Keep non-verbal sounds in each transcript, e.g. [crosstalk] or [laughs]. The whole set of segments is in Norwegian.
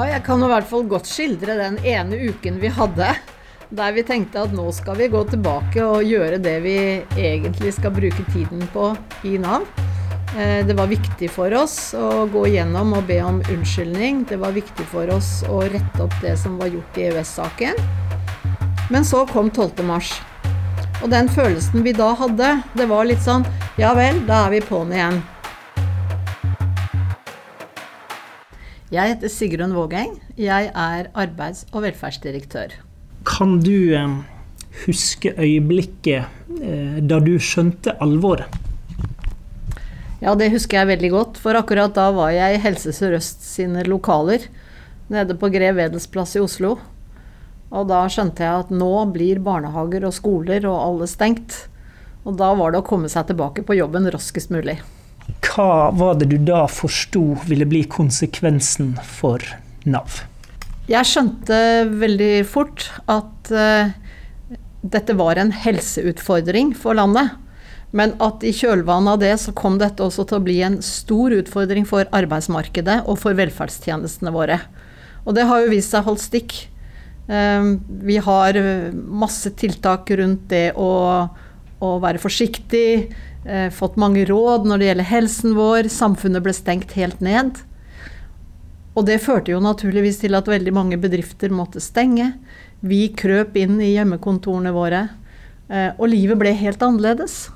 Ja, jeg kan i hvert fall godt skildre den ene uken vi hadde. Der vi tenkte at nå skal vi gå tilbake og gjøre det vi egentlig skal bruke tiden på i Nav. Eh, det var viktig for oss å gå igjennom og be om unnskyldning. Det var viktig for oss å rette opp det som var gjort i EØS-saken. Men så kom 12. mars. Og den følelsen vi da hadde, det var litt sånn Ja vel, da er vi på'n igjen. Jeg heter Sigrun Vågeng. Jeg er arbeids- og velferdsdirektør. Kan du huske øyeblikket eh, da du skjønte alvoret? Ja, det husker jeg veldig godt, for akkurat da var jeg i Helse Sør-Øst sine lokaler nede på Grev Wedels plass i Oslo. Og da skjønte jeg at nå blir barnehager og skoler og alle stengt. Og da var det å komme seg tilbake på jobben raskest mulig. Hva var det du da forsto ville bli konsekvensen for Nav? Jeg skjønte veldig fort at uh, dette var en helseutfordring for landet. Men at i kjølvannet av det så kom dette også til å bli en stor utfordring for arbeidsmarkedet og for velferdstjenestene våre. Og det har jo vist seg holdt stikk. Uh, vi har masse tiltak rundt det å, å være forsiktig eh, fått mange råd når det gjelder helsen vår. Samfunnet ble stengt helt ned. Og det førte jo naturligvis til at veldig mange bedrifter måtte stenge. Vi krøp inn i hjemmekontorene våre. Eh, og livet ble helt annerledes.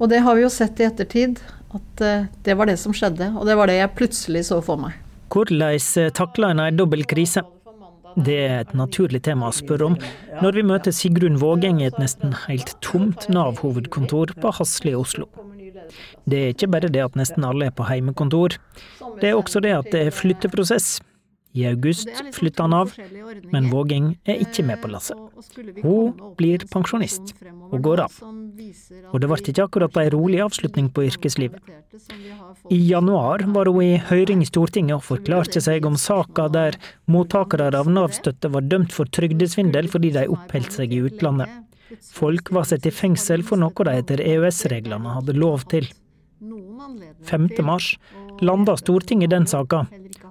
Og det har vi jo sett i ettertid, at eh, det var det som skjedde. Og det var det jeg plutselig så for meg. Hvordan eh, takla en ei dobbel krise? Det er et naturlig tema å spørre om når vi møter Sigrun Vågeng i et nesten helt tomt Nav-hovedkontor på Hasle i Oslo. Det er ikke bare det at nesten alle er på heimekontor, det er også det at det er flytteprosess. I august flytter han av, men Vågeng er ikke med på lasset. Hun blir pensjonist, og går av. Og det ble ikke akkurat ei rolig avslutning på yrkeslivet. I januar var hun i høring i Stortinget og forklarte seg om saka der mottakere av Nav-støtte var dømt for trygdesvindel fordi de oppholdt seg i utlandet. Folk var satt i fengsel for noe de etter EØS-reglene hadde lov til. 5. mars landa Stortinget den saka,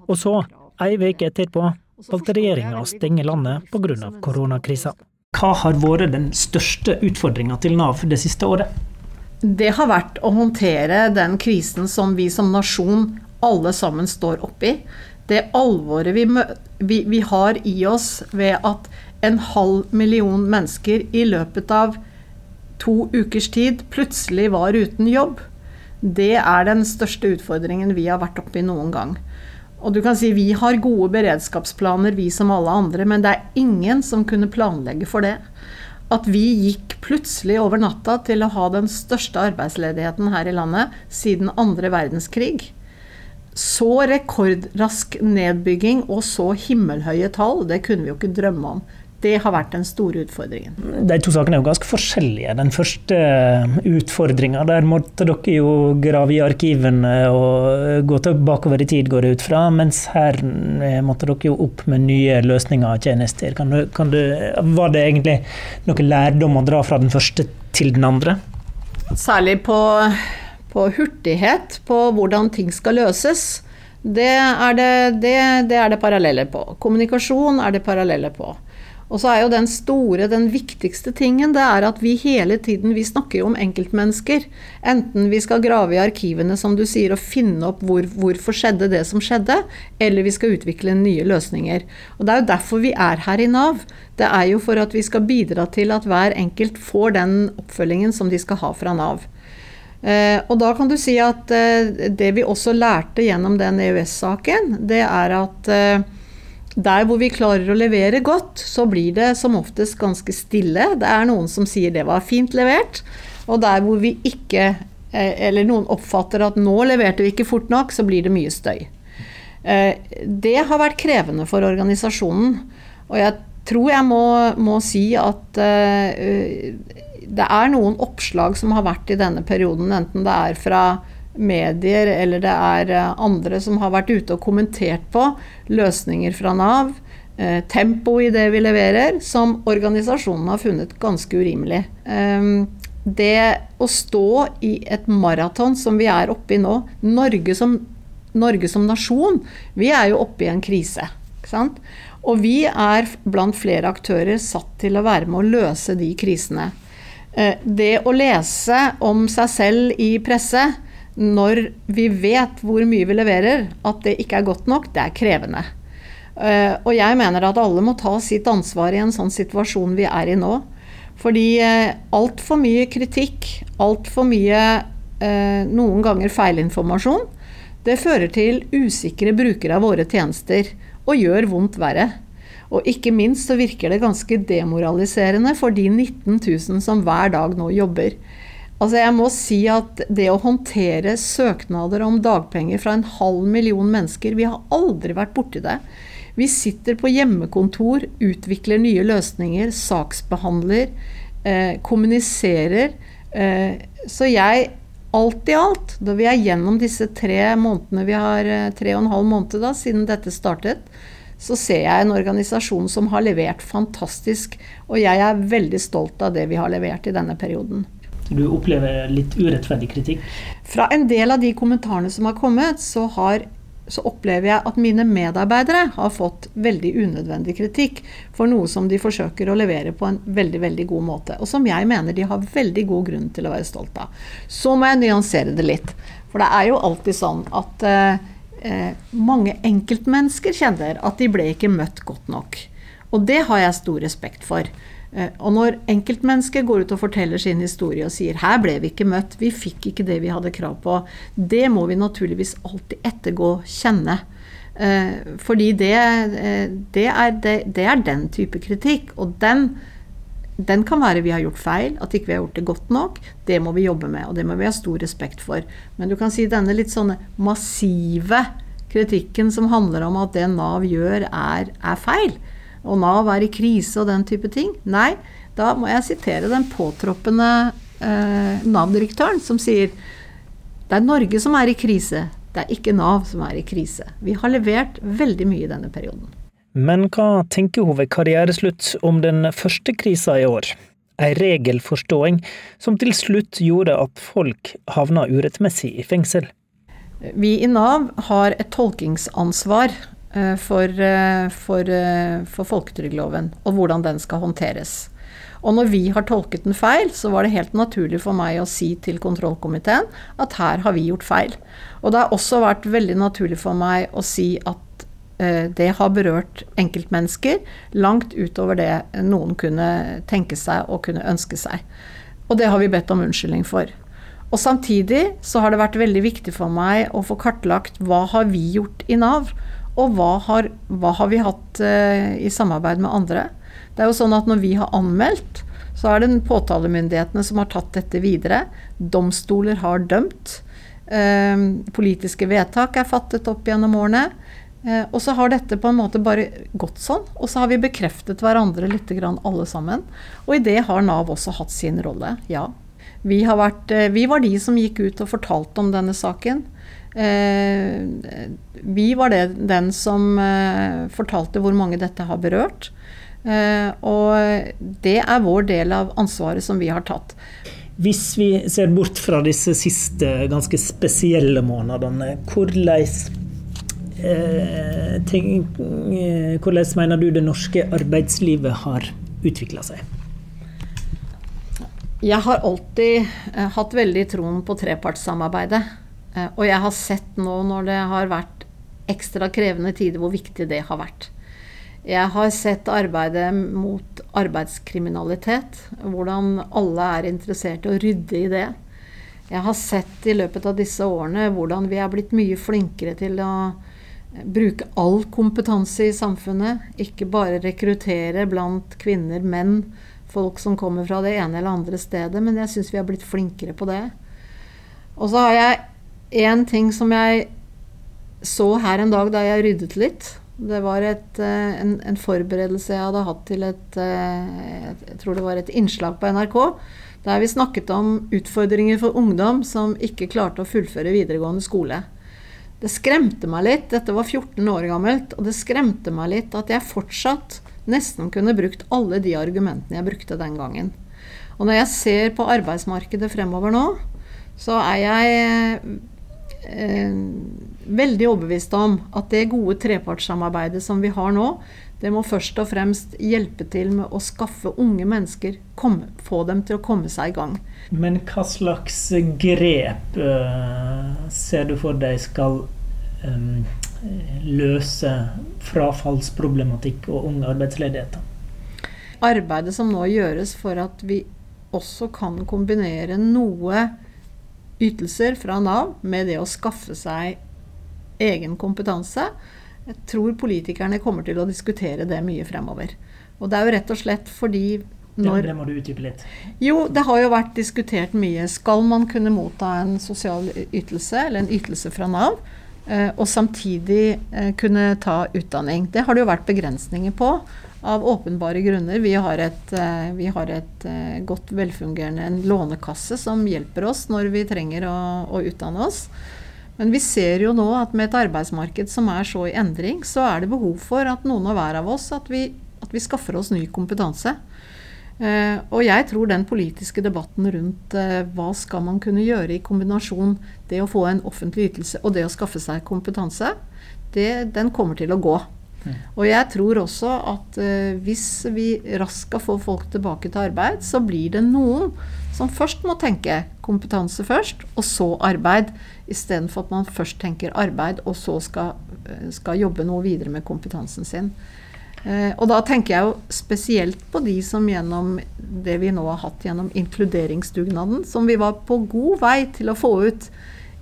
og så Ei uke etterpå valgte regjeringa å stenge landet pga. koronakrisa. Hva har vært den største utfordringa til Nav det siste året? Det har vært å håndtere den krisen som vi som nasjon alle sammen står oppi. Det alvoret vi, vi, vi har i oss ved at en halv million mennesker i løpet av to ukers tid plutselig var uten jobb. Det er den største utfordringen vi har vært oppi noen gang. Og du kan si vi har gode beredskapsplaner, vi som alle andre, men det er ingen som kunne planlegge for det. At vi gikk plutselig over natta til å ha den største arbeidsledigheten her i landet siden andre verdenskrig. Så rekordrask nedbygging og så himmelhøye tall, det kunne vi jo ikke drømme om. Det har vært den store utfordringen. De to sakene er jo ganske forskjellige. Den første utfordringa, der måtte dere jo grave i arkivene og gå bakover i tid, går det ut fra. Mens her eh, måtte dere jo opp med nye løsninger og tjenester. Kan du, kan du, var det egentlig noe lærdom å dra fra den første til den andre? Særlig på, på hurtighet, på hvordan ting skal løses. Det er det, det, det er det paralleller på. Kommunikasjon er det paralleller på. Og så er jo den store, den viktigste tingen, det er at vi hele tiden vi snakker om enkeltmennesker. Enten vi skal grave i arkivene, som du sier, og finne opp hvor, hvorfor skjedde det som skjedde, eller vi skal utvikle nye løsninger. Og Det er jo derfor vi er her i Nav. Det er jo for at vi skal bidra til at hver enkelt får den oppfølgingen som de skal ha fra Nav. Eh, og da kan du si at eh, det vi også lærte gjennom den EØS-saken, det er at eh, der hvor vi klarer å levere godt, så blir det som oftest ganske stille. Det er noen som sier det var fint levert. Og der hvor vi ikke, eh, eller noen oppfatter at nå leverte vi ikke fort nok, så blir det mye støy. Eh, det har vært krevende for organisasjonen. Og jeg tror jeg må, må si at eh, det er noen oppslag som har vært i denne perioden, enten det er fra medier eller det er eh, andre som har vært ute og kommentert på løsninger fra Nav, eh, tempo i det vi leverer, som organisasjonen har funnet ganske urimelig. Ehm, det å stå i et maraton som vi er oppe i nå, Norge som, Norge som nasjon, vi er jo oppe i en krise. Og vi er blant flere aktører satt til å være med å løse de krisene. Eh, det å lese om seg selv i presse når vi vet hvor mye vi leverer, at det ikke er godt nok, det er krevende. Eh, og jeg mener at alle må ta sitt ansvar i en sånn situasjon vi er i nå. Fordi eh, altfor mye kritikk, altfor mye noen ganger feilinformasjon, det fører til usikre brukere av våre tjenester og gjør vondt verre. Og ikke minst så virker det ganske demoraliserende for de 19 000 som hver dag nå jobber. Altså jeg må si at det å håndtere søknader om dagpenger fra en halv million mennesker Vi har aldri vært borti det. Vi sitter på hjemmekontor, utvikler nye løsninger, saksbehandler, eh, kommuniserer. Eh, så jeg alt i alt, da vi er gjennom disse tre månedene vi har, eh, tre og en halv måned da, siden dette startet, så ser jeg en organisasjon som har levert fantastisk. Og jeg er veldig stolt av det vi har levert i denne perioden. Du opplever litt urettferdig kritikk? Fra en del av de kommentarene som har kommet, så, har, så opplever jeg at mine medarbeidere har fått veldig unødvendig kritikk for noe som de forsøker å levere på en veldig veldig god måte. Og som jeg mener de har veldig god grunn til å være stolt av. Så må jeg nyansere det litt. For det er jo alltid sånn at uh, eh, mange enkeltmennesker kjenner at de ble ikke møtt godt nok. Og det har jeg stor respekt for. Eh, og når enkeltmennesker går ut og forteller sin historie og sier 'her ble vi ikke møtt, vi fikk ikke det vi hadde krav på', det må vi naturligvis alltid ettergå, kjenne. Eh, fordi det, eh, det, er, det, det, er, den type kritikk. Og den den kan være vi har gjort feil, at ikke vi har gjort det godt nok. Det må vi jobbe med, og det må vi ha stor respekt for. Men du kan si denne litt sånne massive kritikken som handler om at det Nav gjør, er, er feil, og Nav er i krise og den type ting. Nei, da må jeg sitere den påtroppende eh, Nav-direktøren som sier det er Norge som er i krise, det er ikke Nav som er i krise. Vi har levert veldig mye i denne perioden. Men hva tenker hun ved karriereslutt om den første krisa i år? Ei regelforståing som til slutt gjorde at folk havna urettmessig i fengsel. Vi i Nav har et tolkingsansvar for, eh, for, eh, for folketrygdloven og hvordan den skal håndteres. Og når vi har tolket den feil, så var det helt naturlig for meg å si til kontrollkomiteen at her har vi gjort feil. Og det har også vært veldig naturlig for meg å si at Eh, det har berørt enkeltmennesker langt utover det noen kunne tenke seg og kunne ønske seg. Og det har vi bedt om unnskyldning for. Og samtidig så har det vært veldig viktig for meg å få kartlagt hva har vi gjort i Nav, og hva har, hva har vi hatt uh, i samarbeid med andre. Det er jo sånn at når vi har anmeldt, så er det påtalemyndighetene som har tatt dette videre. Domstoler har dømt. Eh, politiske vedtak er fattet opp gjennom årene. Eh, og så har dette på en måte bare gått sånn. Og så har vi bekreftet hverandre litt grann alle sammen. Og i det har Nav også hatt sin rolle, ja. Vi, vært, eh, vi, var de som gikk ut og fortalte om denne saken. Eh, vi var det, den som eh, fortalte hvor mange dette har berørt. Eh, og det er vår del av ansvaret som vi har tatt. Hvis vi ser bort fra disse siste ganske spesielle månedene, hvordan Eh, tenk, eh, hvordan mener du det norske arbeidslivet har utvikla seg? Jeg har alltid eh, hatt veldig troen på trepartssamarbeidet. Og jeg har sett nå når det har vært ekstra krevende tider, hvor viktig det har vært. Jeg har sett arbeidet mot arbeidskriminalitet, hvordan alle er interessert i å rydde i det. Jeg har sett i løpet av disse årene hvordan vi er blitt mye flinkere til å bruke all kompetanse i samfunnet. Ikke bare rekruttere blant kvinner, menn, folk som kommer fra det ene eller andre stedet. Men jeg syns vi har blitt flinkere på det. Og så har jeg én ting som jeg så her en dag da jeg ryddet litt. Det var et, eh, en, en, forberedelse jeg hadde hatt til et eh, Jeg tror det var et innslag på NRK. Der vi snakket om utfordringer for ungdom som ikke klarte å fullføre videregående skole. Det skremte meg litt. Dette var 14 år gammelt, og det skremte meg litt at jeg fortsatt nesten kunne brukt alle de argumentene jeg brukte den gangen. Og når jeg ser på arbeidsmarkedet fremover nå, så er jeg veldig overbevist om at det gode trepartssamarbeidet som vi har nå, det må først og fremst hjelpe til med å skaffe unge mennesker, kom, få dem til å komme seg i gang. Men hva slags grep uh, ser du for deg skal um, løse frafallsproblematikk og ung arbeidsledighet? Arbeidet som nå gjøres for at vi også kan kombinere noe ytelser fra Nav med det å skaffe seg egen kompetanse, jeg tror politikerne kommer til å diskutere det mye fremover. Og det er jo rett og slett fordi når, det må du utdype litt. Jo, det har jo vært diskutert mye. Skal man kunne motta en sosial ytelse, eller en ytelse fra Nav, eh, og samtidig eh, kunne ta utdanning? Det har det jo vært begrensninger på, av åpenbare grunner. Vi har et, eh, vi har et godt velfungerende en lånekasse som hjelper oss når vi trenger å, å utdanne oss. Men vi ser jo nå at med et arbeidsmarked som er så i endring, så er det behov for at noen og hver av oss at vi, at vi skaffer oss ny kompetanse. Uh, og jeg tror den politiske debatten rundt uh, hva skal man kunne gjøre i kombinasjon det å få en offentlig ytelse og det å skaffe seg kompetanse, det, den kommer til å gå. Mm. Og jeg tror også at eh, hvis vi raskt skal få folk tilbake til arbeid, så blir det noen som først må tenke kompetanse først, og så arbeid, istedenfor at man først tenker arbeid, og så skal, eh, skal jobbe noe videre med kompetansen sin. Eh, og da tenker jeg jo spesielt på de som gjennom det vi nå har hatt gjennom inkluderingsdugnaden, som vi var på god vei til å få ut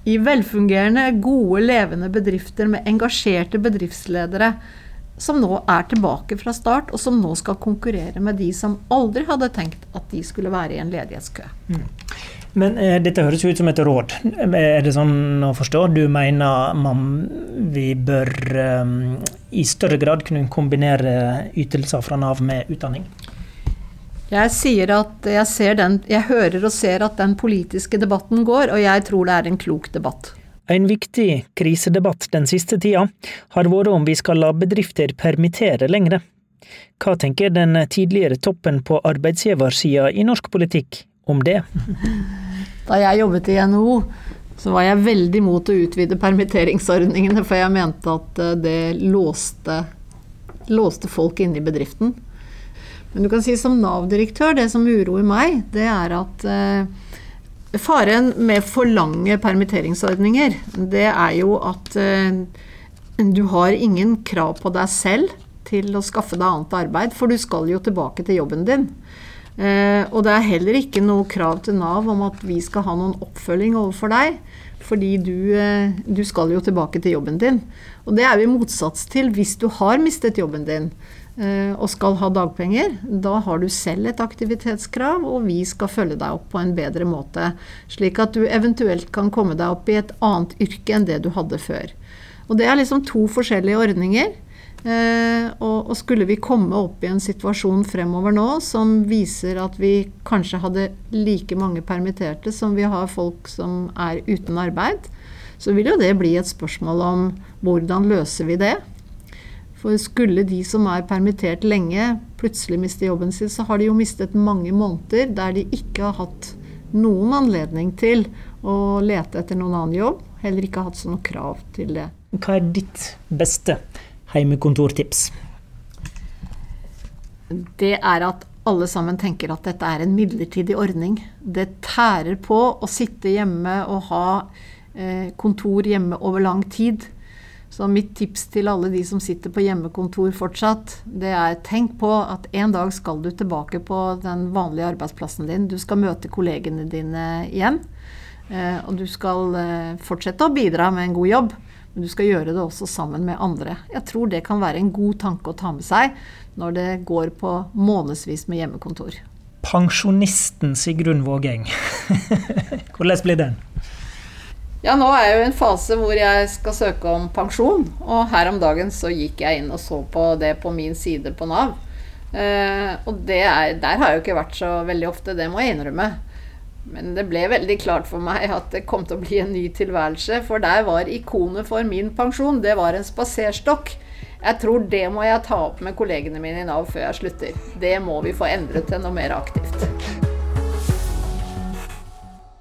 i velfungerende, gode, levende bedrifter med engasjerte bedriftsledere som nå er tilbake fra start, og som nå skal konkurrere med de som aldri hadde tenkt at de skulle være i en ledighetskø. Mm. Men eh, dette høres jo ut som et råd. Er det sånn å forstå? Du mener man, vi bør eh, i større grad kunne kombinere ytelser fra Nav med utdanning? Jeg sier at jeg, den, jeg hører og ser at den politiske debatten går, og jeg tror det er en klok debatt. En viktig krisedebatt den siste tida har vært om vi skal la bedrifter permittere lengre. Hva tenker den tidligere toppen på arbeidsgiversida i norsk politikk om det? Da jeg jobbet i NHO, så var jeg veldig mot å utvide permitteringsordningene, for jeg mente at eh, det låste, låste folk inne i bedriften. Men du kan si som Nav-direktør, det som uroer meg, det er at eh, Faren med for lange permitteringsordninger, det er jo at eh, du har ingen krav på deg selv til å skaffe deg annet arbeid, for du skal jo tilbake til jobben din. Eh, og det er heller ikke noe krav til Nav om at vi skal ha noen oppfølging overfor deg. Fordi du, eh, du, skal jo tilbake til jobben din. Og det er jo i motsats til hvis du har mistet jobben din eh, og skal ha dagpenger. Da har du selv et aktivitetskrav, og vi skal følge deg opp på en bedre måte. Slik at du eventuelt kan komme deg opp i et annet yrke enn det du hadde før. Og det er liksom to forskjellige ordninger. Eh, og, og, skulle vi komme opp i en situasjon fremover nå som viser at vi kanskje hadde like mange permitterte som vi har folk som er uten arbeid, så vil jo det bli et spørsmål om hvordan løser vi det. For skulle de som er permittert lenge, plutselig miste jobben sin, så har de jo mistet mange måneder der de ikke har hatt noen anledning til å lete etter noen annen jobb. Heller ikke har hatt sånne krav til det. Hva er ditt beste heimekontortips? Det er at alle sammen tenker at dette er en midlertidig ordning. Det tærer på å sitte hjemme og ha eh, kontor hjemme over lang tid. Så mitt tips til alle de som sitter på hjemmekontor fortsatt, det er tenk på at en dag skal du tilbake på den vanlige arbeidsplassen din. Du skal møte kollegene dine igjen. Eh, og du skal eh, fortsette å bidra med en god jobb. Men du skal gjøre det også sammen med andre. Jeg tror det kan være en god tanke å ta med seg når det går på månedsvis med hjemmekontor. Pensjonisten Sigrun Vågeng, [laughs] hvordan blir den? Ja, nå er jeg jo i en fase hvor jeg skal søke om pensjon. Og her om dagen så gikk jeg inn og så på det på min side på Nav. Eh, og er, der har jeg jo ikke vært så veldig ofte, det må jeg innrømme. Men det ble veldig klart for meg at det kom til å bli en ny tilværelse. For der var ikonet for min pensjon, det var en spaserstokk. Jeg tror det må jeg ta opp med kollegene mine i Nav før jeg slutter. Det må vi få endret til noe mer aktivt.